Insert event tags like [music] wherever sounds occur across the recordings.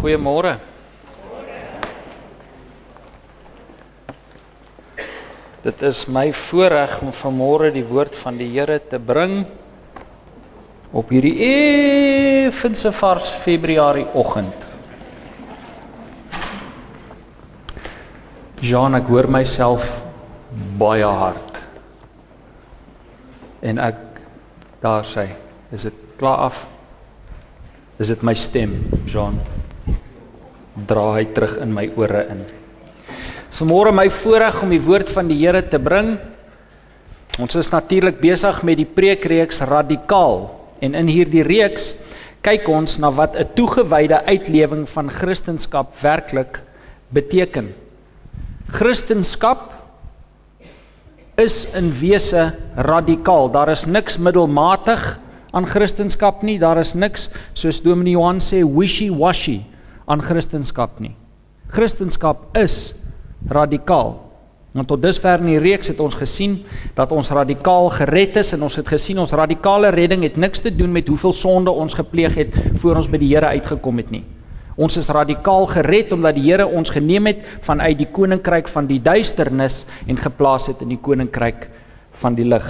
Goeiemôre. Dit is my voorreg om vanmôre die woord van die Here te bring op hierdie effense vars Februarie oggend. Jean, ek hoor myself baie hard. En ek daar sê, is dit klaar af? Is dit my stem, Jean? Dra hy terug in my ore in. Vanmôre my voorreg om die woord van die Here te bring. Ons is natuurlik besig met die preekreeks Radikaal en in hierdie reeks kyk ons na wat 'n toegewyde uitlewing van Christendom werklik beteken. Christendom is in wese radikaal. Daar is niks middelmatig aan Christendom nie. Daar is niks soos Dominee Johan sê wishy-washy aan Christendom nie. Christendom is radikaal. Want tot dusver in die reeks het ons gesien dat ons radikaal gered is en ons het gesien ons radikale redding het niks te doen met hoeveel sonde ons gepleeg het voor ons by die Here uitgekom het nie. Ons is radikaal gered omdat die Here ons geneem het vanuit die koninkryk van die duisternis en geplaas het in die koninkryk van die lig.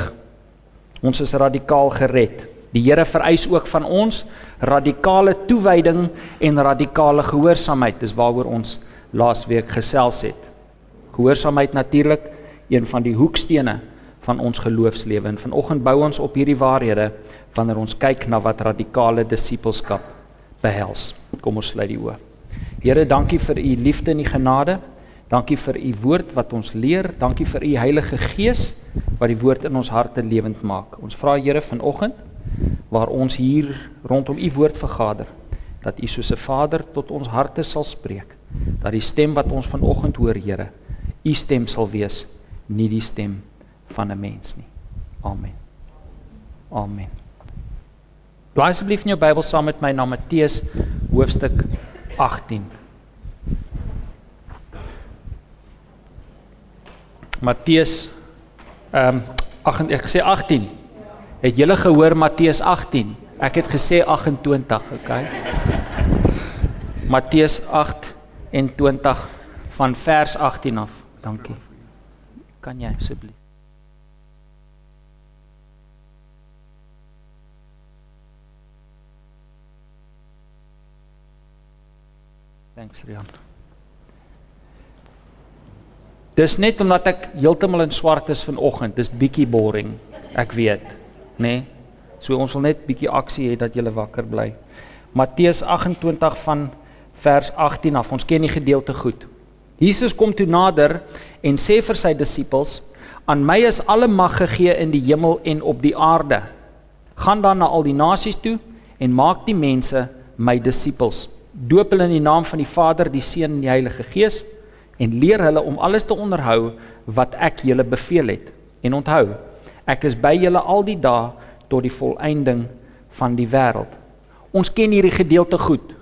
Ons is radikaal gered. Die Here vereis ook van ons radikale toewyding en radikale gehoorsaamheid. Dis waaroor ons laasweek gesels het. Gehoorsaamheid natuurlik een van die hoekstene van ons geloofslewe. En vanoggend bou ons op hierdie waarhede wanneer ons kyk na wat radikale disippelskap behels. Kom ons sluit die oë. Here, dankie vir u liefde en u genade. Dankie vir u woord wat ons leer. Dankie vir u Heilige Gees wat die woord in ons harte lewend maak. Ons vra Here vanoggend waar ons hier rondom u woord vergader dat u soos 'n Vader tot ons harte sal spreek. Dat die stem wat ons vanoggend hoor, Here, u stem sal wees, nie die stem van 'n mens nie. Amen. Amen. Blaai asseblief in jou Bybel saam met my na Matteus hoofstuk 18. Matteus ehm um, ag ek sê 18. Het julle gehoor Matteus 18? Ek het gesê 28, okay? Matteus 8 en 20 van vers 18 af. Dankie. Kan jy asseblief? Thanks Rian. Dis net omdat ek heeltemal in swart is vanoggend. Dis bietjie boring. Ek weet, nê? Nee? So ons wil net bietjie aksie hê dat jy wakker bly. Matteus 28 van vers 18 af. Ons ken die gedeelte goed. Jesus kom toe nader en sê vir sy disippels: "Aan my is alle mag gegee in die hemel en op die aarde. Gaan dan na al die nasies toe en maak die mense my disippels. Doop hulle in die naam van die Vader, die Seun en die Heilige Gees en leer hulle om alles te onderhou wat ek julle beveel het. En onthou, ek is by julle al die dae tot die volëinding van die wêreld." Ons ken hierdie gedeelte goed.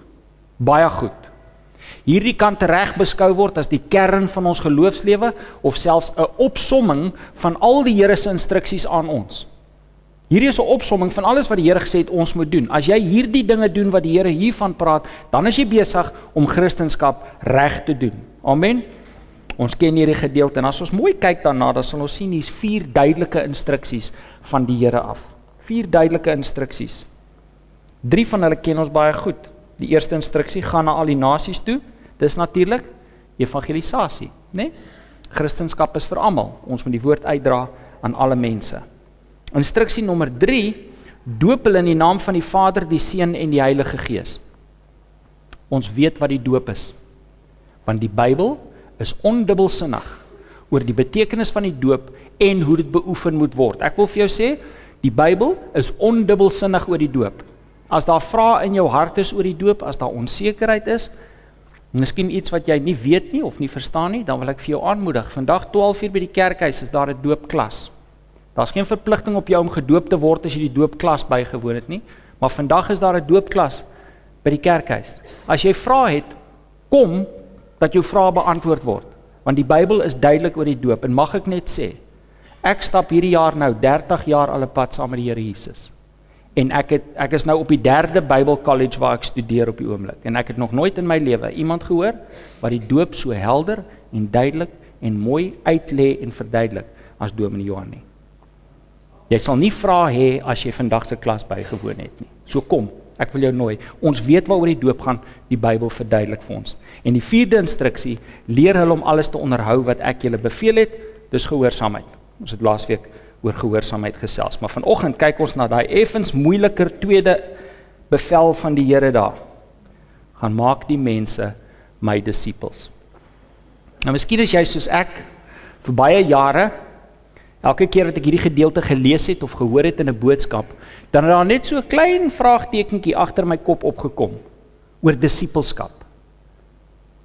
Baie goed. Hierdie kan tereg beskou word as die kern van ons geloofslewe of selfs 'n opsomming van al die Here se instruksies aan ons. Hierdie is 'n opsomming van alles wat die Here gesê het ons moet doen. As jy hierdie dinge doen wat die Here hiervan praat, dan is jy besig om Christendom reg te doen. Amen. Ons ken hierdie gedeelte en as ons mooi kyk daarna, dan sal ons sien hier's vier duidelike instruksies van die Here af. Vier duidelike instruksies. Drie van hulle ken ons baie goed. Die eerste instruksie gaan na al die nasies toe. Dis natuurlik evangelisasie, né? Nee? Christendom is vir almal. Ons moet die woord uitdra aan alle mense. Instruksie nommer 3: Doop hulle in die naam van die Vader, die Seun en die Heilige Gees. Ons weet wat die doop is. Want die Bybel is ondubbelsinnig oor die betekenis van die doop en hoe dit beoefen moet word. Ek wil vir jou sê, die Bybel is ondubbelsinnig oor die doop. As daar vrae in jou hart is oor die doop, as daar onsekerheid is, miskien iets wat jy nie weet nie of nie verstaan nie, dan wil ek vir jou aanmoedig. Vandag 12:00 by die kerkhuis is daar 'n doopklas. Daar's geen verpligting op jou om gedoop te word as jy die doopklas bygewoon het nie, maar vandag is daar 'n doopklas by die kerkhuis. As jy vra het, kom dat jou vrae beantwoord word, want die Bybel is duidelik oor die doop en mag ek net sê, ek stap hierdie jaar nou 30 jaar al 'n pad saam met die Here Jesus. En ek het ek is nou op die 3de Bible College waar ek studeer op die oomblik en ek het nog nooit in my lewe iemand gehoor wat die doop so helder en duidelik en mooi uitlê en verduidelik as Dominee Johan nie. Jy sal nie vra hê as jy vandag se klas bygewoon het nie. So kom, ek wil jou nooi. Ons weet waaroor die doop gaan, die Bybel verduidelik vir ons. En die vierde instruksie, leer hulle om alles te onderhou wat ek julle beveel het, dis gehoorsaamheid. Ons het laasweek oor gehoorsaamheid gesels. Maar vanoggend kyk ons na daai effens moeiliker tweede bevel van die Here daar. Gaan maak die mense my disippels. Nou miskien is jy soos ek vir baie jare elke keer wat ek hierdie gedeelte gelees het of gehoor het in 'n boodskap, dan het daar net so 'n klein vraagtekentjie agter my kop opgekom oor disippelskap.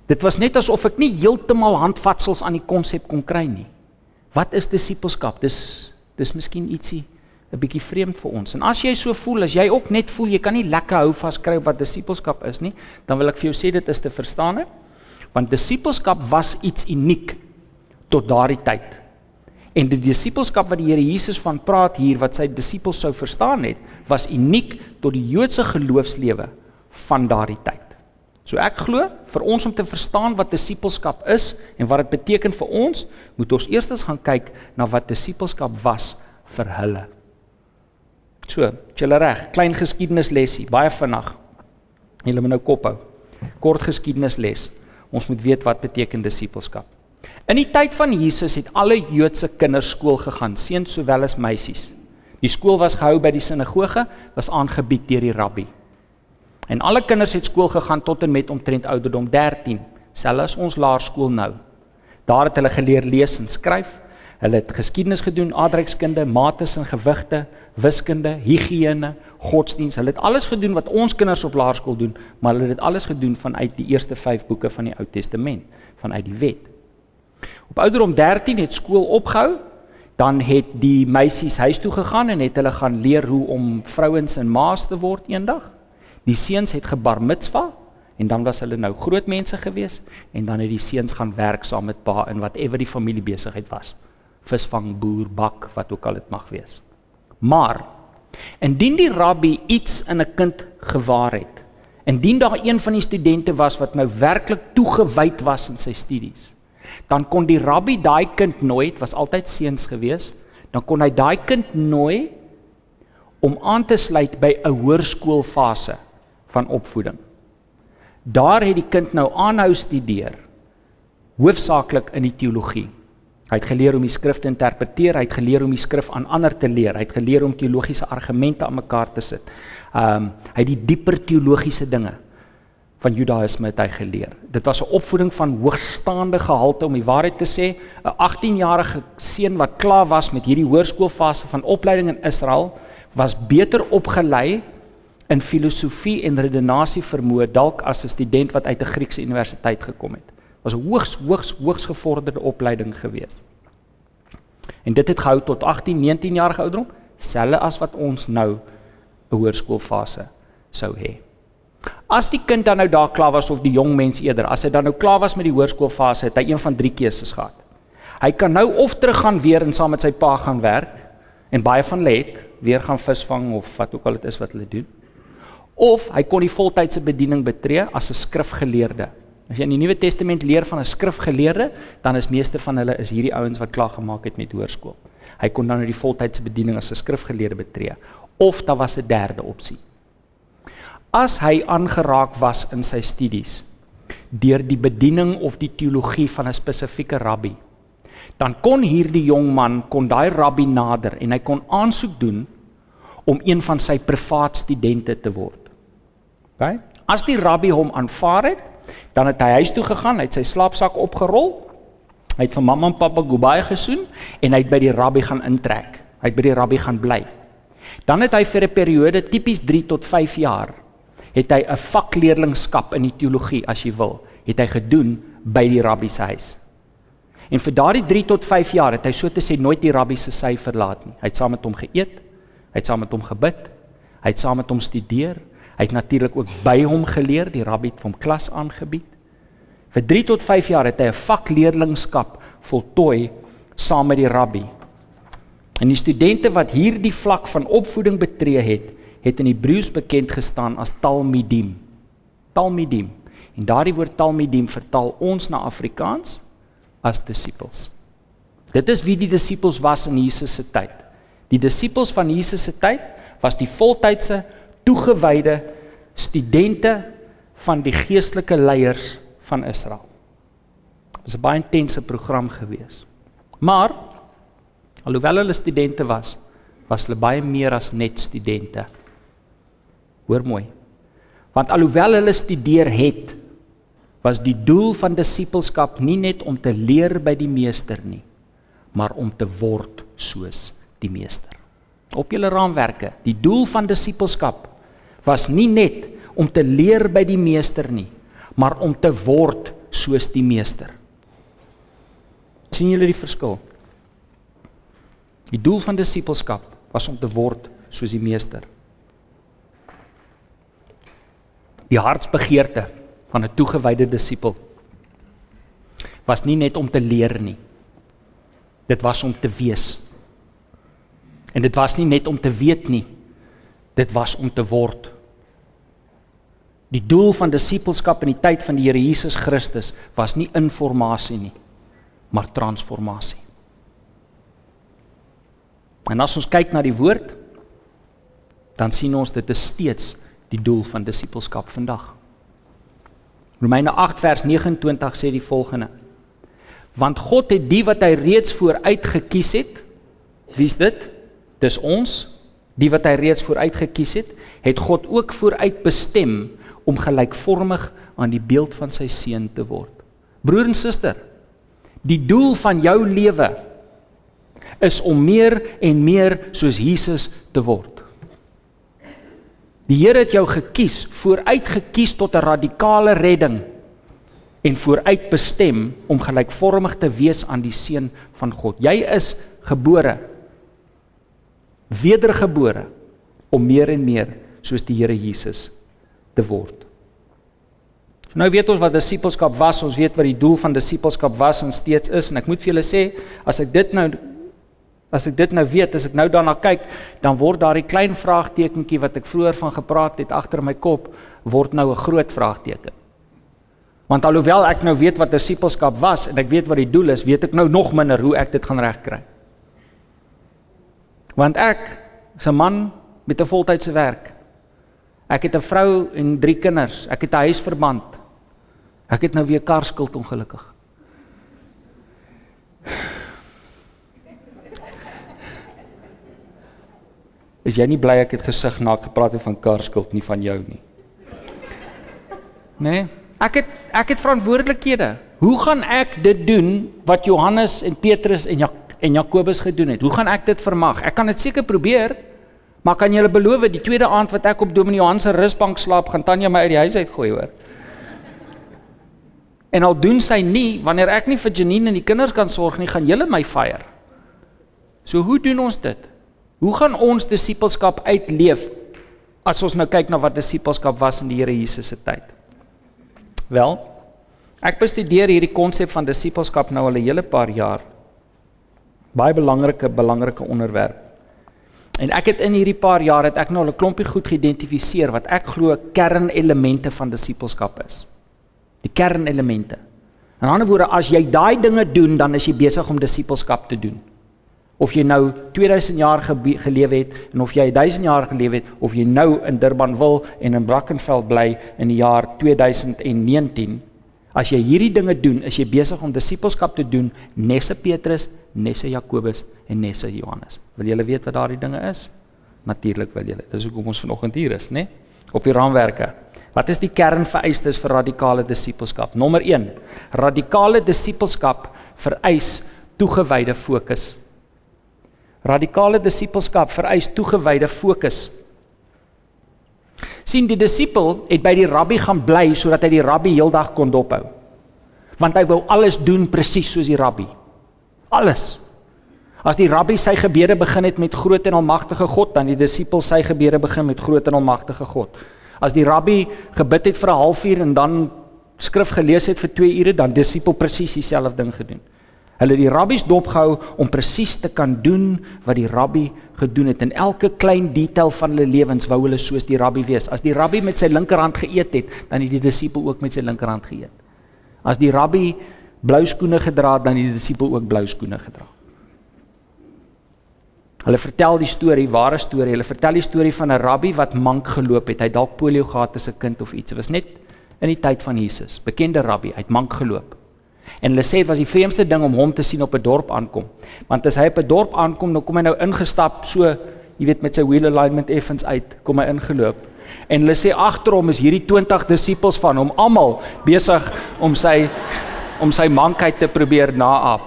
Dit was net asof ek nie heeltemal handvatsels aan die konsep kon kry nie. Wat is disippelskap? Dis dis miskien ietsie 'n bietjie vreemd vir ons. En as jy so voel, as jy ook net voel jy kan nie lekker hou vaskry wat disippelskap is nie, dan wil ek vir jou sê dit is te verstaan. Want disippelskap was iets uniek tot daardie tyd. En die disippelskap wat die Here Jesus van praat hier wat sy disippels sou verstaan het, was uniek tot die Joodse geloofslewe van daardie tyd. So ek glo vir ons om te verstaan wat disippelskap is en wat dit beteken vir ons, moet ons eerstens gaan kyk na wat disippelskap was vir hulle. So, julle reg, klein geskiedenislesie, baie vinnig. Julle moet nou kop hou. Kort geskiedenisles. Ons moet weet wat beteken disippelskap. In die tyd van Jesus het alle Joodse kinders skool gegaan, seuns sowel as meisies. Die skool was gehou by die sinagoge, was aangebied deur die rabbi. En alle kinders het skool gegaan tot en met omtrent ouderdom 13, selfs ons laerskool nou. Daar het hulle geleer lees en skryf, Hulle het geskiedenis gedoen, aardrykskunde, mates en gewigte, wiskunde, higiëne, godsdiens. Hulle het alles gedoen wat ons kinders op laerskool doen, maar hulle het dit alles gedoen vanuit die eerste 5 boeke van die Ou Testament, vanuit die wet. Op ouderdom 13 het skool opgehou. Dan het die meisies huis toe gegaan en het hulle gaan leer hoe om vrouens en ma's te word eendag. Die seuns het gebar mitzwa en dan was hulle nou groot mense gewees en dan het die seuns gaan werk saam met pa in whatever die familiebesigheid was visvang boer bak wat ook al dit mag wees. Maar indien die rabbi iets in 'n kind gewaar het, indien daar een van die studente was wat nou werklik toegewyd was in sy studies, dan kon die rabbi daai kind nooi, dit was altyd seuns gewees, dan kon hy daai kind nooi om aan te sluit by 'n hoërskoolfase van opvoeding. Daar het die kind nou aanhou studeer hoofsaaklik in die teologie. Hy het geleer om die skrif te interpreteer, hy het geleer om die skrif aan ander te leer, hy het geleer om teologiese argumente aan mekaar te sit. Um hy het die dieper teologiese dinge van Judaïsme het hy geleer. Dit was 'n opvoeding van hoogstaande gehalte om die waarheid te sê. 'n 18-jarige seun wat klaar was met hierdie hoërskoolfase van opleiding in Israel, was beter opgelei in filosofie en redenasie vermoë dalk as 'n student wat uit 'n Griekse universiteit gekom het was 'n hoogs hoogs hoogs gevorderde opleiding gewees. En dit het gehou tot 18, 19 jaar ouderdom, selfs as wat ons nou 'n hoërskoolfase sou hê. As die kind dan nou daar klaar was of die jong mens eerder, as hy dan nou klaar was met die hoërskoolfase, het hy een van drie keuses gehad. Hy kan nou of teruggaan weer en saam met sy pa gaan werk en baie van hulle het weer gaan visvang of wat ook al dit is wat hulle doen. Of hy kon die voltydse bediening betree as 'n skrifgeleerde As jy in die Nuwe Testament leer van 'n skrifgeleerde, dan is meeste van hulle is hierdie ouens wat klaar gemaak het met hoërskool. Hy kon dan in die voltydse bediening as 'n skrifgeleerde betree of daar was 'n derde opsie. As hy aangeraak was in sy studies deur die bediening of die teologie van 'n spesifieke rabbi, dan kon hierdie jong man kon daai rabbi nader en hy kon aansoek doen om een van sy privaat studente te word. OK? As die rabbi hom aanvaar het, Dan het hy huis toe gegaan, hy het sy slaapsak opgerol. Hy het vir mamma en pappa goodbye gesoen en hy het by die rabbi gaan intrek. Hy het by die rabbi gaan bly. Dan het hy vir 'n periode tipies 3 tot 5 jaar het hy 'n vakleerlingskap in die teologie as jy wil, het hy gedoen by die rabbi se huis. En vir daardie 3 tot 5 jaar het hy so te sê nooit die rabbi se sy verlaat nie. Hy het saam met hom geëet, hy het saam met hom gebid, hy het saam met hom studeer, Hy het natuurlik ook by hom geleer, die rabbi het hom klas aangebied. Vir 3 tot 5 jaar het hy 'n vakleerlingskap voltooi saam met die rabbi. En die studente wat hierdie vlak van opvoeding betree het, het in Hebreëus bekend gestaan as Talmidim. Talmidim. En daardie woord Talmidim vertaal ons na Afrikaans as disippels. Dit is wie die disippels was in Jesus se tyd. Die disippels van Jesus se tyd was die voltydse toegewyde studente van die geestelike leiers van Israel. Dit was 'n baie intense program gewees. Maar alhoewel hulle studente was, was hulle baie meer as net studente. Hoor mooi. Want alhoewel hulle studeer het, was die doel van disippelskap nie net om te leer by die meester nie, maar om te word soos die meester. Op julle raamwerke, die doel van disippelskap was nie net om te leer by die meester nie, maar om te word soos die meester. sien julle die verskil? Die doel van disippelskap was om te word soos die meester. Die hartsbegeerte van 'n toegewyde disipel was nie net om te leer nie. Dit was om te wees. En dit was nie net om te weet nie. Dit was om te word. Die doel van disipelskap in die tyd van die Here Jesus Christus was nie informasie nie, maar transformasie. En as ons kyk na die woord, dan sien ons dit is steeds die doel van disipelskap vandag. Romeine 8 vers 29 sê die volgende: Want God het die wat hy reeds vooruit gekies het, wie's dit? Dis ons, die wat hy reeds vooruit gekies het, het God ook vooruit bestem om gelykvormig aan die beeld van sy seun te word. Broer en suster, die doel van jou lewe is om meer en meer soos Jesus te word. Die Here het jou gekies, vooruit gekies tot 'n radikale redding en vooruit bestem om gelykvormig te wees aan die seun van God. Jy is gebore wedergebore om meer en meer soos die Here Jesus te word. So nou weet ons wat disippelskap was, ons weet wat die doel van disippelskap was en steeds is en ek moet vir julle sê as ek dit nou As ek dit nou weet, as ek nou daarna kyk, dan word daardie klein vraagtekentjie wat ek vroeër van gepraat het agter my kop word nou 'n groot vraagteken. Want alhoewel ek nou weet wat disippelskap was en ek weet wat die doel is, weet ek nou nog minder hoe ek dit gaan regkry. Want ek is 'n man met 'n voltydse werk. Ek het 'n vrou en 3 kinders. Ek het 'n huisverband. Ek het nou weer karskuld ongelukkig. Is jy nie bly ek het gesig na gepraat van karskuld nie van jou nie? Nee, ek het ek het verantwoordelikhede. Hoe gaan ek dit doen wat Johannes en Petrus en Jak en Jakobus gedoen het? Hoe gaan ek dit vermag? Ek kan dit seker probeer, maar kan julle beloof die tweede aand wat ek op Dominee Johan se rusbank slaap, gaan Tanya my uit die huis uit gooi hoor? En al doen sy nie, wanneer ek nie vir Janine en die kinders kan sorg nie, gaan julle my fire. So hoe doen ons dit? Hoe gaan ons disippelskap uitleef as ons nou kyk na wat disippelskap was in die Here Jesus se tyd? Wel, ek bestudeer hierdie konsep van disippelskap nou al 'n hele paar jaar. Baie belangrike belangrike onderwerp. En ek het in hierdie paar jaar het ek nou al 'n klompie goed geïdentifiseer wat ek glo kernelemente van disippelskap is. Die kernelemente. In ander woorde, as jy daai dinge doen, dan is jy besig om disippelskap te doen of jy nou 2000 jaar geleef het en of jy 1000 jaar geleef het of jy nou in Durban wil en in Brackenfell bly in die jaar 2019 as jy hierdie dinge doen is jy besig om disippelskap te doen nesse Petrus, nesse Jakobus en nesse Johannes. Wil julle weet wat daardie dinge is? Natuurlik wil julle. Dis hoekom ons vanoggend hier is, né? Op die raamwerke. Wat is die kernvereistes vir radikale disippelskap? Nommer 1. Radikale disippelskap vereis toegewyde fokus. Radikale disippelskap vereis toegewyde fokus. sien die disipel het by die rabbi gaan bly sodat hy die rabbi heeldag kon dophou. Want hy wou alles doen presies soos die rabbi. Alles. As die rabbi sy gebede begin het met groot en almagtige God, dan die disipel sy gebede begin met groot en almagtige God. As die rabbi gebid het vir 'n halfuur en dan skrif gelees het vir 2 ure, dan disipel presies dieselfde ding gedoen. Hulle het die rabbies dopgehou om presies te kan doen wat die rabbi gedoen het. In elke klein detail van hulle lewens wou hulle soos die rabbi wees. As die rabbi met sy linkerhand geëet het, dan het die disipel ook met sy linkerhand geëet. As die rabbi blou skoene gedra het, dan het die disipel ook blou skoene gedra. Hulle vertel die storie, ware storie. Hulle vertel die storie van 'n rabbi wat mank geloop het. Hy dalk polio gehad as 'n kind of iets. Dit was net in die tyd van Jesus. Bekende rabbi, hy het mank geloop. En hulle sê dit was die vreemdste ding om hom te sien op 'n dorp aankom. Want as hy op 'n dorp aankom, dan kom hy nou ingestap so, jy weet met sy wheel alignment effens uit, kom hy ingeloop. En hulle sê agter hom is hierdie 20 disippels van hom almal besig om sy om sy mankheid te probeer naap.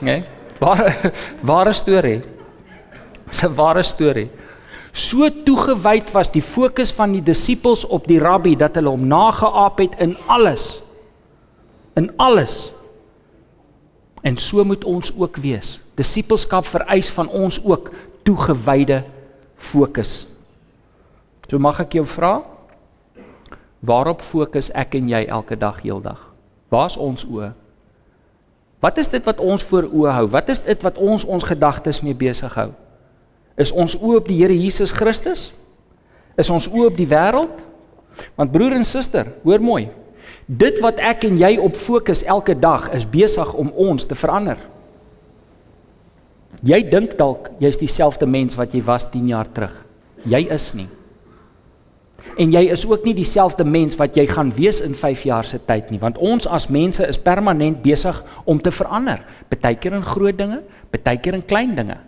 Né? Nee? Ware [laughs] ware storie. Dis 'n ware storie. So toegewyd was die fokus van die disippels op die rabbi dat hulle hom nageaap het in alles in alles. En so moet ons ook wees. Disippelskap vereis van ons ook toegewyde fokus. So mag ek jou vra, waarop fokus ek en jy elke dag heeldag? Waar's ons oë? Wat is dit wat ons voor oë hou? Wat is dit wat ons ons gedagtes mee besig hou? Is ons oë op die Here Jesus Christus? Is ons oë op die wêreld? Want broer en suster, hoor mooi. Dit wat ek en jy op fokus elke dag is besig om ons te verander. Jy dink dalk jy's dieselfde mens wat jy was 10 jaar terug. Jy is nie. En jy is ook nie dieselfde mens wat jy gaan wees in 5 jaar se tyd nie, want ons as mense is permanent besig om te verander, partykeer in groot dinge, partykeer in klein dinge.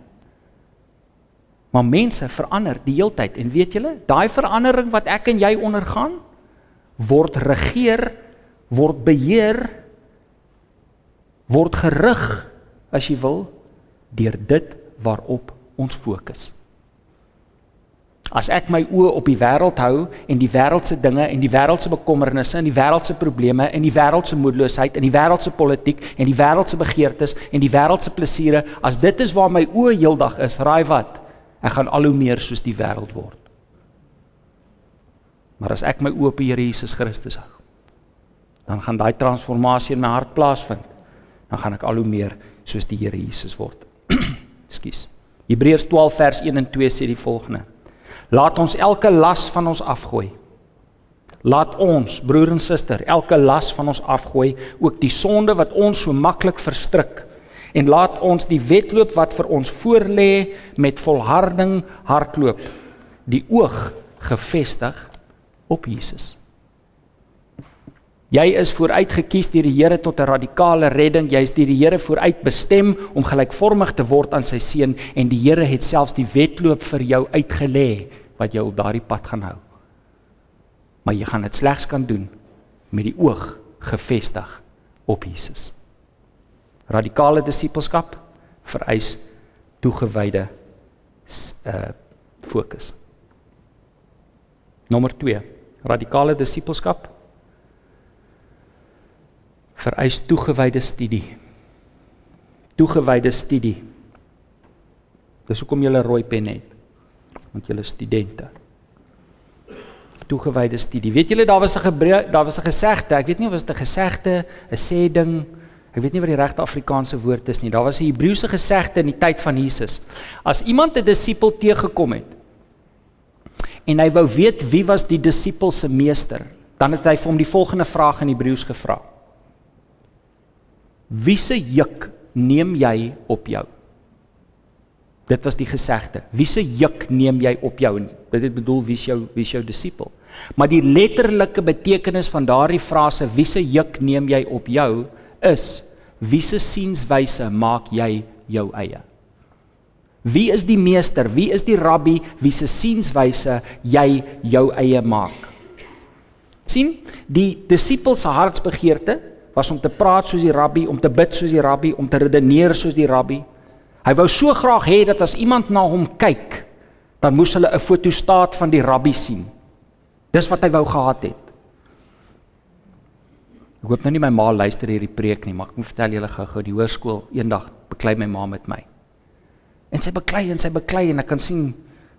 Maar mense verander die heeltyd en weet julle, daai verandering wat ek en jy ondergaan word regeer word beheer word gerig as jy wil deur dit waarop ons fokus. As ek my oë op die wêreld hou en die wêreldse dinge en die wêreldse bekommernisse en die wêreldse probleme en die wêreldse moedeloosheid en die wêreldse politiek en die wêreldse begeertes en die wêreldse plesiere, as dit is waar my oë heeldag is, raai wat? Ek gaan al hoe meer soos die wêreld word. Maar as ek my oë op die Here Jesus Christus hou, dan gaan daai transformasie in my hart plaasvind. Dan gaan ek al hoe meer soos die Here Jesus word. [clears throat] Ekskuus. Hebreërs 12 vers 1 en 2 sê die volgende: Laat ons elke las van ons afgooi. Laat ons, broer en suster, elke las van ons afgooi, ook die sonde wat ons so maklik verstrik. En laat ons die wedloop wat vir ons voorlê met volharding hardloop. Die oog gefestig op Jesus. Jy is vooruit gekies deur die Here tot 'n radikale redding. Jy is deur die Here vooruit bestem om gelykvormig te word aan sy seun en die Here het selfs die wedloop vir jou uitgelê wat jou op daardie pad gaan hou. Maar jy gaan dit slegs kan doen met die oog gefestig op Jesus. Radikale disippelskap vereis toegewyde uh fokus. Nommer 2. Radikale disippelskap vereis toegewyde studie. Toegewyde studie. Dis hoekom jy 'n rooi pen het. Want jy is studente. Toegewyde studie. Weet julle daar was 'n daar was 'n gesegde, ek weet nie of dit 'n gesegde, 'n sê ding, ek weet nie wat die regte Afrikaanse woord is nie. Daar was 'n Hebreëse gesegde in die tyd van Jesus. As iemand 'n disipel teëgekom het en hy wou weet wie was die disipel se meester, dan het hy vir hom die volgende vraag in Hebreëus gevra. Wie se juk neem jy op jou? Dit was die gesegde. Wie se juk neem jy op jou? Dit het bedoel wie is jou wie is jou disipel? Maar die letterlike betekenis van daardie frase wie se juk neem jy op jou is wie se sienswyse maak jy jou eie? Wie is die meester? Wie is die rabbi wie se sienswyse jy jou eie maak? sien die disipels hartsbegeerte was om te praat soos die rabbi, om te bid soos die rabbi, om te redeneer soos die rabbi. Hy wou so graag hê dat as iemand na hom kyk, dan moes hulle 'n fotostaat van die rabbi sien. Dis wat hy wou gehad het. Ek hoop nou nie my ma luister hierdie preek nie, maar ek moet vertel julle gou-gou die hoërskool eendag beklei my ma met my. En sy beklei en sy beklei en ek kan sien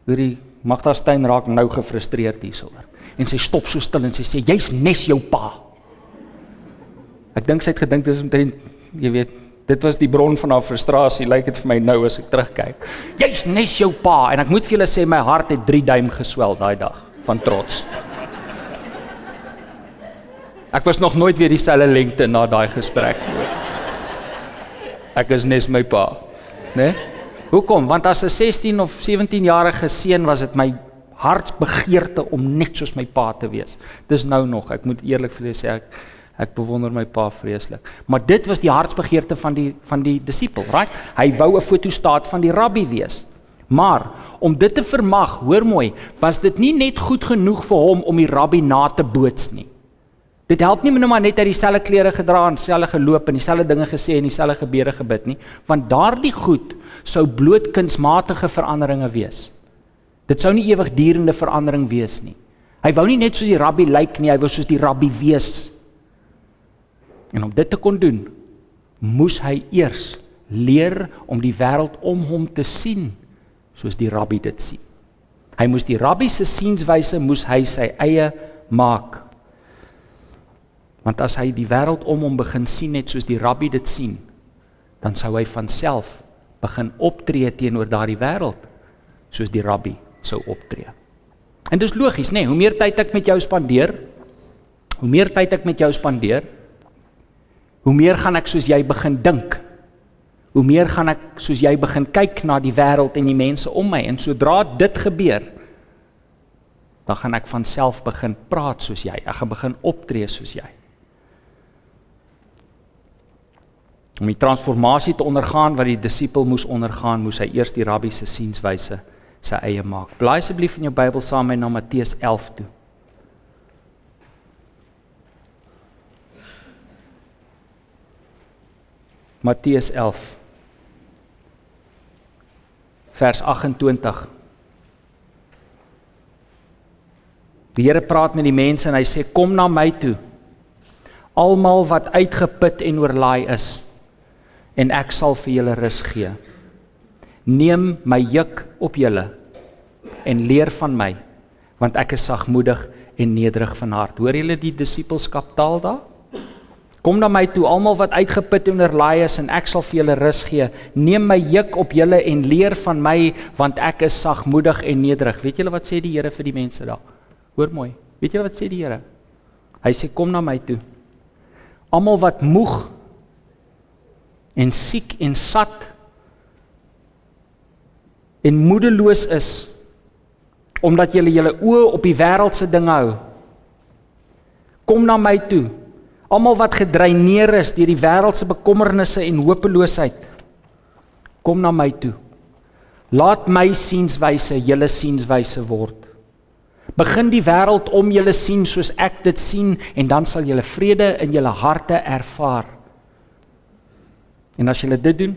hoe die Magda Steyn raak nou gefrustreerd hiersoor. En sy stop so stil en sy sê jy's nes jou pa. Ek dink sy het gedink dis omtrent jy weet Dit was die bron van haar frustrasie, lyk dit vir my nou as ek terugkyk. Jy's nes jou pa en ek moet vir julle sê my hart het 3 duim geswel daai dag van trots. Ek was nog nooit weer dieselfde lengte na daai gesprek nie. Ek is nes my pa, né? Nee? Hoekom? Want as 'n 16 of 17 jarige seun was dit my hartsbegeerte om net soos my pa te wees. Dis nou nog, ek moet eerlik vir julle sê ek ek bewonder my pa vreeslik. Maar dit was die hartsbegeerte van die van die disipel, right? Hy wou 'n fotostaat van die rabbi wees. Maar om dit te vermag, hoor mooi, was dit nie net goed genoeg vir hom om die rabbi na te boots nie. Dit help nie net maar net uit dieselfde klere gedra en dieselfde geloop en dieselfde dinge gesê en dieselfde gebede gebid nie, want daardie goed sou bloot kunsmatige veranderinge wees. Dit sou nie ewigdurende verandering wees nie. Hy wou nie net soos die rabbi lyk nie, hy wou soos die rabbi wees. En om dit te kon doen, moes hy eers leer om die wêreld om hom te sien soos die rabbi dit sien. Hy moes die rabbi se sienswyse moes hy sy eie maak. Want as hy die wêreld om hom begin sien net soos die rabbi dit sien, dan sou hy van self begin optree teenoor daardie wêreld soos die rabbi sou optree. En dis logies, nê, nee, hoe meer tyd ek met jou spandeer, hoe meer tyd ek met jou spandeer, hoe meer gaan ek soos jy begin dink. Hoe meer gaan ek soos jy begin kyk na die wêreld en die mense om my en sodra dit gebeur, dan gaan ek van self begin praat soos jy. Ek gaan begin optree soos jy. Om die transformasie te ondergaan wat die disipel moes ondergaan, moes hy eers die rabbi se sienswyse sy eie maak. Blaai asseblief in jou Bybel saam met na Matteus 11 toe. Matteus 11 vers 28 Die Here praat met die mense en hy sê kom na my toe almal wat uitgeput en oorlaai is en ek sal vir julle rus gee. Neem my juk op julle en leer van my want ek is sagmoedig en nederig van hart. Hoor julle die disipelskap taal daar? Kom na my toe almal wat uitgeput en oorlaai is en ek sal vir julle rus gee. Neem my juk op julle en leer van my want ek is sagmoedig en nederig. Weet julle wat sê die Here vir die mense daar? Hoor mooi. Weet julle wat sê die Here? Hy sê kom na my toe. Almal wat moeg en siek en sat en moedeloos is omdat jy julle oë op die wêreldse dinge hou kom na my toe almal wat gedreineer is deur die wêreldse bekommernisse en hopeloosheid kom na my toe. Laat my sienswyse julle sienswyse word. Begin die wêreld om julle sien soos ek dit sien en dan sal julle vrede in julle harte ervaar. En as julle dit doen,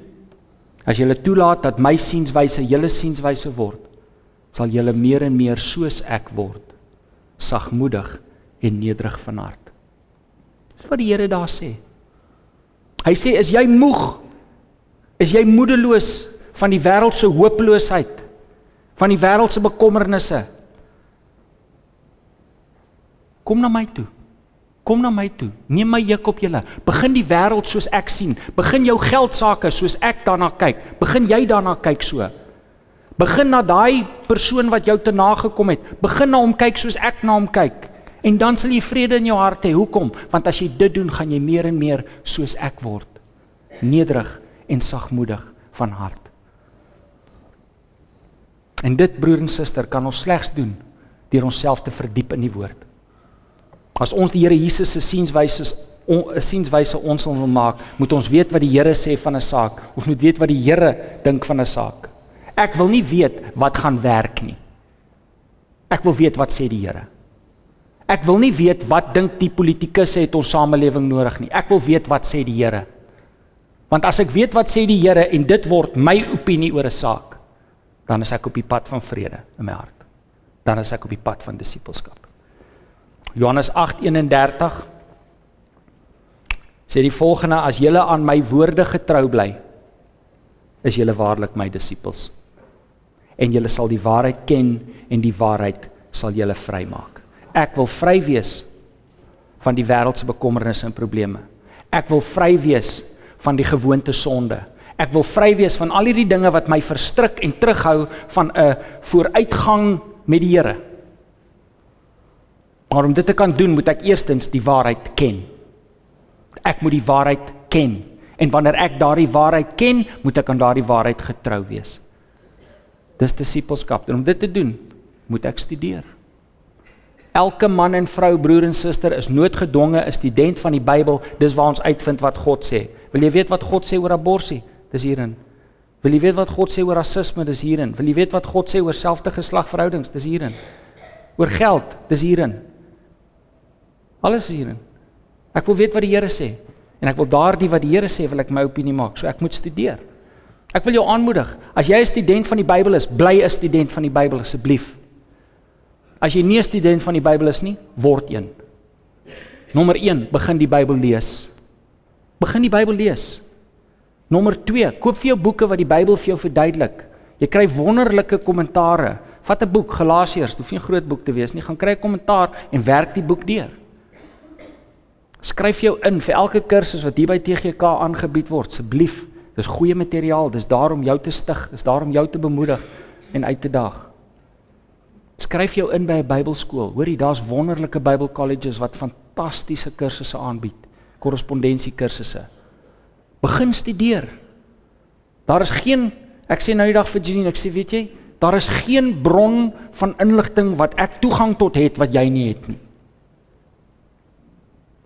as julle toelaat dat my sienswyse julle sienswyse word, sal julle meer en meer soos ek word, sagmoedig en nederig van hart. Dis wat die Here daar sê. Hy sê is jy moeg? Is jy moedeloos van die wêreld se hopeloosheid? Van die wêreld se bekommernisse? Kom na my toe. Kom na my toe. Neem my juk op julle. Begin die wêreld soos ek sien. Begin jou geld sake soos ek daarna kyk. Begin jy daarna kyk so. Begin na daai persoon wat jou te nagekom het. Begin na hom kyk soos ek na hom kyk. En dan sal jy vrede in jou hart hê. Hoekom? Want as jy dit doen, gaan jy meer en meer soos ek word. Nederig en sagmoedig van hart. En dit broer en suster kan ons slegs doen deur onsself te verdiep in die woord. As ons die Here Jesus se sienswyse 'n sienswyse ons wil maak, moet ons weet wat die Here sê van 'n saak. Ons moet weet wat die Here dink van 'n saak. Ek wil nie weet wat gaan werk nie. Ek wil weet wat sê die Here. Ek wil nie weet wat dink die politikusse het ons samelewing nodig nie. Ek wil weet wat sê die Here. Want as ek weet wat sê die Here en dit word my opinie oor 'n saak, dan is ek op die pad van vrede in my hart. Dan is ek op die pad van disippelskap. Johannes 8:31 sê die volgende as julle aan my woorde getrou bly is julle waarlik my disippels en julle sal die waarheid ken en die waarheid sal julle vrymaak ek wil vry wees van die wêreldse bekommernisse en probleme ek wil vry wees van die gewoonte sonde. Ek wil vry wees van al hierdie dinge wat my verstrik en terughou van 'n vooruitgang met die Here. Maar om dit te kan doen, moet ek eerstens die waarheid ken. Ek moet die waarheid ken. En wanneer ek daardie waarheid ken, moet ek aan daardie waarheid getrou wees. Dis disippelskap. En om dit te doen, moet ek studeer. Elke man en vrou, broer en suster is noodgedwonge 'n student van die Bybel. Dis waar ons uitvind wat God sê. Wil jy weet wat God sê oor abortus? Dis hierin. Wil jy weet wat God sê oor rasisme? Dis hierin. Wil jy weet wat God sê oor selfde geslagverhoudings? Dis hierin. Oor geld? Dis hierin. Alles hierin. Ek wil weet wat die Here sê en ek wil daardie wat die Here sê wil ek my opinie maak. So ek moet studeer. Ek wil jou aanmoedig. As jy 'n student van die Bybel is, bly 'n student van die Bybel asseblief. As jy nie 'n student van die Bybel is nie, word een. Nommer 1, begin die Bybel lees. Begin die Bybel lees. Nommer 2, koop vir jou boeke wat die Bybel vir jou verduidelik. Jy kry wonderlike kommentare. Vat 'n boek, Galasiërs, hoef nie 'n groot boek te wees nie, gaan kry 'n kommentaar en werk die boek deur. Skryf jou in vir elke kursus wat hier by TGK aangebied word, asseblief. Dis goeie materiaal, dis daar om jou te stig, dis daar om jou te bemoedig en uit te daag. Skryf jou in by 'n Bybelskool. Hoorie, daar's wonderlike Bybelkolleges wat fantastiese kursusse aanbied, korrespondensie kursusse. Begin studeer. Daar is geen ek sê nou die dag vir Janine, ek sê weet jy, daar is geen bron van inligting wat ek toegang tot het wat jy nie het nie.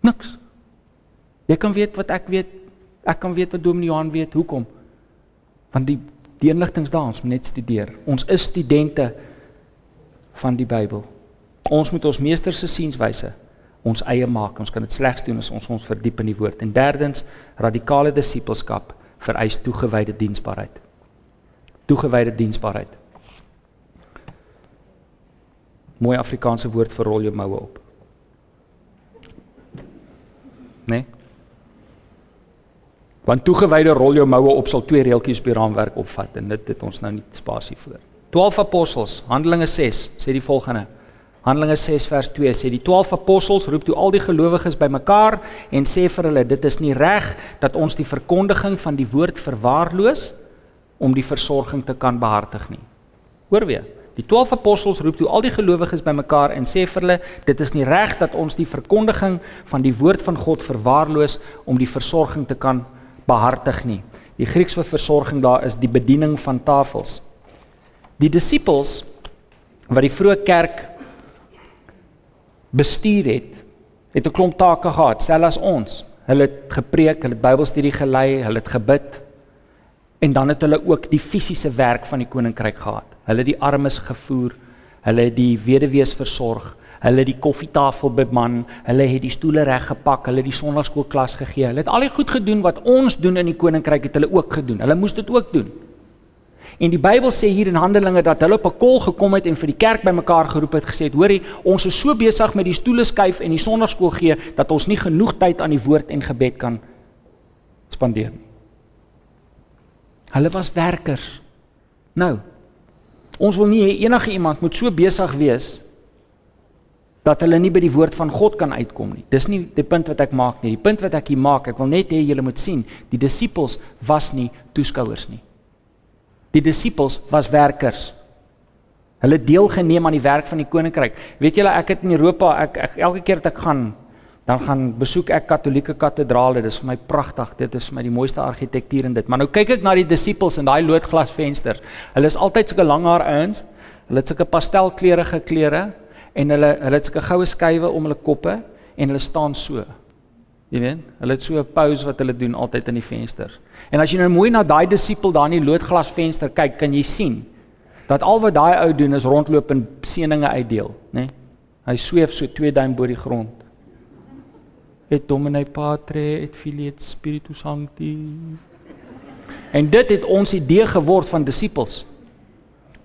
Niks. Jy kan weet wat ek weet. Ek kan weet wat Dominee Johan weet. Hoekom? Want die die inligting's daar, ons moet net studeer. Ons is studente van die Bybel. Ons moet ons meester se sienswyse ons eie maak. Ons kan dit slegs doen as ons ons verdiep in die woord. En derdens, radikale disippelskap vereis toegewyde diensbaarheid. Toegewyde diensbaarheid. Mooi Afrikaanse woord vir rol jou moue op nê? Nee? Want toegewyde rol jou moue op sal twee reeltjies die raamwerk opvat en dit het ons nou nie spasie vir. 12 apostels, Handelinge 6 sê die volgende. Handelinge 6 vers 2 sê die 12 apostels roep toe al die gelowiges bymekaar en sê vir hulle dit is nie reg dat ons die verkondiging van die woord verwaarloos om die versorging te kan behartig nie. Hoor weer. Die 12 apostels roep toe al die gelowiges bymekaar en sê vir hulle dit is nie reg dat ons die verkondiging van die woord van God verwaarloos om die versorging te kan behartig nie. Die Grieks vir versorging daar is die bediening van tafels. Die disippels wat die vroeë kerk bestuur het, het 'n klomp take gehad, selfs ons. Hulle het gepreek, hulle het Bybelstudie gelei, hulle het gebid en dan het hulle ook die fisiese werk van die koninkryk gehad. Hulle het die armes gevoer, hulle het die weduwees versorg, hulle het die koffietafel beman, hulle het die stoele reggepak, hulle het die sonnaarskoolklas gegee. Hulle het al die goed gedoen wat ons doen in die koninkryk het hulle ook gedoen. Hulle moes dit ook doen. En die Bybel sê hier in Handelinge dat hulle op 'n kol gekom het en vir die kerk bymekaar geroep het gesê het: "Hoorie, ons is so besig met die stoele skuif en die sonnaarskool gee dat ons nie genoeg tyd aan die woord en gebed kan spandeer nie." Hulle was werkers. Nou, Ons wil nie hê enige iemand moet so besig wees dat hulle nie by die woord van God kan uitkom nie. Dis nie die punt wat ek maak nie. Die punt wat ek hier maak, ek wil net hê julle moet sien, die disippels was nie toeskouers nie. Die disippels was werkers. Hulle deel geneem aan die werk van die koninkryk. Weet julle, ek het in Europa, ek, ek elke keer dat ek gaan dan gaan besoek ek katolieke kathedrale. Dit is vir my pragtig. Dit is vir my die mooiste argitektuur in dit. Maar nou kyk ek na die disippels in daai loodglasvenster. Hulle is altyd sulke lang haar ouens. Hulle het sulke pastelkleurige klere en hulle hulle het sulke goue skuwe om hulle koppe en hulle staan so. Jy weet, hulle het so 'n pose wat hulle doen altyd in die vensters. En as jy nou mooi na daai disipel daar in die loodglasvenster kyk, kan jy sien dat al wat daai ou doen is rondloop en seëninge uitdeel, né? Nee? Hy sweef so 2 duim bo die grond et Domine Patre et Filii et Spiritus Sancti. En dit het ons idee geword van disippels.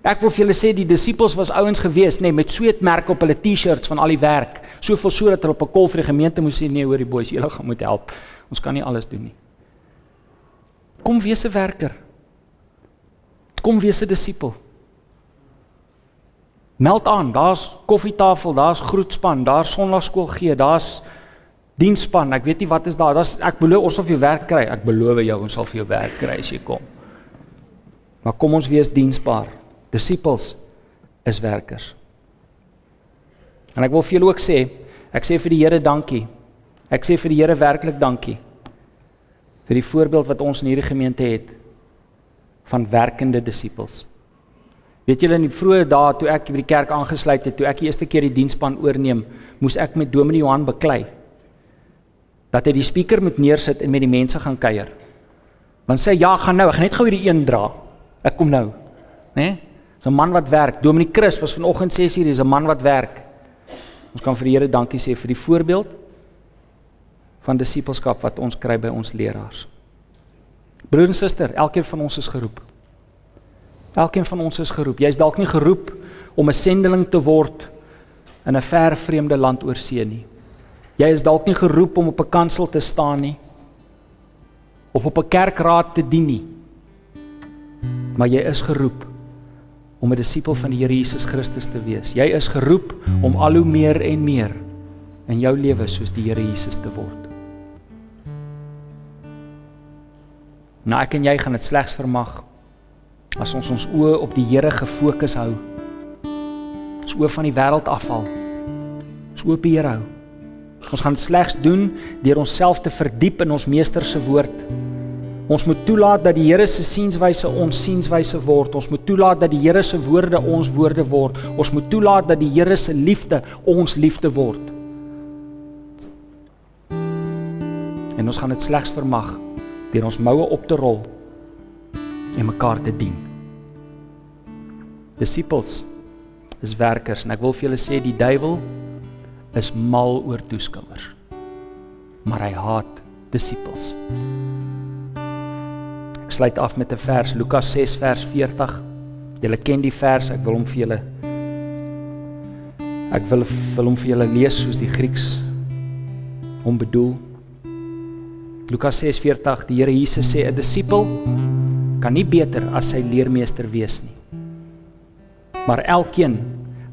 Ek wil vir julle sê die disippels was ouens gewees nê nee, met sweetmerke op hulle T-shirts van al die werk, soveel sodat hulle op 'n kol vir die gemeente moes sê nee hoor die boeis, julle gaan moet help. Ons kan nie alles doen nie. Kom wees 'n werker. Kom wees 'n disipel. Meld aan, daar's koffietafel, daar's groetspan, daar's sonnaarskool gee, daar's Diensspan, ek weet nie wat is daar. Daar's ek beloof ons sal vir jou werk kry. Ek beloof jou ons sal vir jou werk kry as jy kom. Maar kom ons wees diensbaar. Disippels is werkers. En ek wil vir julle ook sê, ek sê vir die Here dankie. Ek sê vir die Here werklik dankie vir die voorbeeld wat ons in hierdie gemeente het van werkende disippels. Weet julle in die vroeë dae toe ek by die kerk aangesluit het, toe ek die eerste keer die diensspan oorneem, moes ek met Dominee Johan beklei dat hy die speaker moet neersit en met die mense gaan kuier. Want sê ja, gaan nou, ek gaan net gou hierdie een dra. Ek kom nou. Né? Nee? Dis 'n man wat werk. Dominee Chris was vanoggend 6:00, dis 'n man wat werk. Ons kan vir die Here dankie sê vir die voorbeeld van disippelskap wat ons kry by ons leraars. Broer en suster, elkeen van ons is geroep. Elkeen van ons is geroep. Jy's dalk nie geroep om 'n sendeling te word in 'n ver vreemde land oor see nie. Jy is dalk nie geroep om op 'n kansel te staan nie of op 'n kerkraad te dien nie. Maar jy is geroep om 'n disipel van die Here Jesus Christus te wees. Jy is geroep om al hoe meer en meer in jou lewe soos die Here Jesus te word. Nou ek en jy gaan dit slegs vermag as ons ons oë op die Here gefokus hou. Ons oë van die wêreld afhaal. Ons oë op die Here hou. Ons gaan dit slegs doen deur onsself te verdiep in ons Meester se woord. Ons moet toelaat dat die Here se sienswyse ons sienswyse word. Ons moet toelaat dat die Here se woorde ons woorde word. Ons moet toelaat dat die Here se liefde ons liefde word. En ons gaan dit slegs vermag deur ons moue op te rol en mekaar te dien. Disippels is werkers en ek wil vir julle sê die duiwel is mal oor toeskouers. Maar hy haat disippels. Ek sluit af met 'n vers Lukas 6 vers 40. Julle ken die vers, ek wil hom vir julle Ek wil wil hom vir julle lees soos die Grieks hom bedoel. Lukas 6:40 Die Here Jesus sê 'n disipel kan nie beter as sy leermeester wees nie. Maar elkeen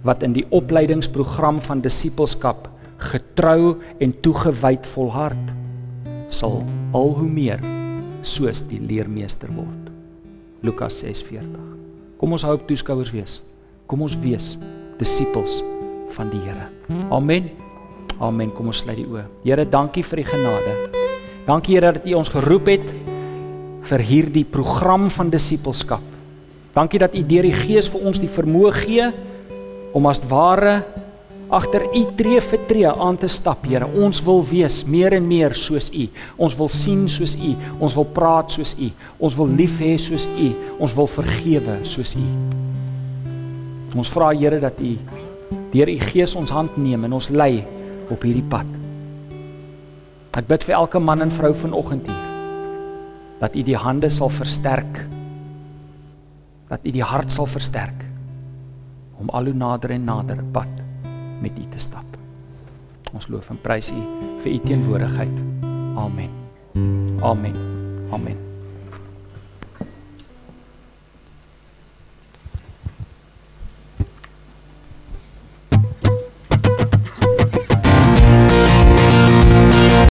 wat in die opleidingsprogram van disipelskap getrou en toegewyd volhard sal al hoe meer soos die leermeester word. Lukas 6:40. Kom ons hou op toeskouers wees. Kom ons wees disippels van die Here. Amen. Amen. Kom ons sluit die oë. Here, dankie vir die genade. Dankie Here dat U ons geroep het vir hierdie program van disippelskap. Dankie dat U deur die Gees vir ons die vermoë gee om as ware agter U tree vir tree aan te stap, Here. Ons wil wees meer en meer soos U. Ons wil sien soos U. Ons wil praat soos U. Ons wil lief hê soos U. Ons wil vergewe soos U. Ons vra Here dat U deur U Gees ons hand neem en ons lei op hierdie pad. Ek bid vir elke man en vrou vanoggend hier dat U die hande sal versterk. Dat U die hart sal versterk om al hoe nader en nader pad met U te stap. Ons loof en prys U vir U teenwoordigheid. Amen. Amen. Amen.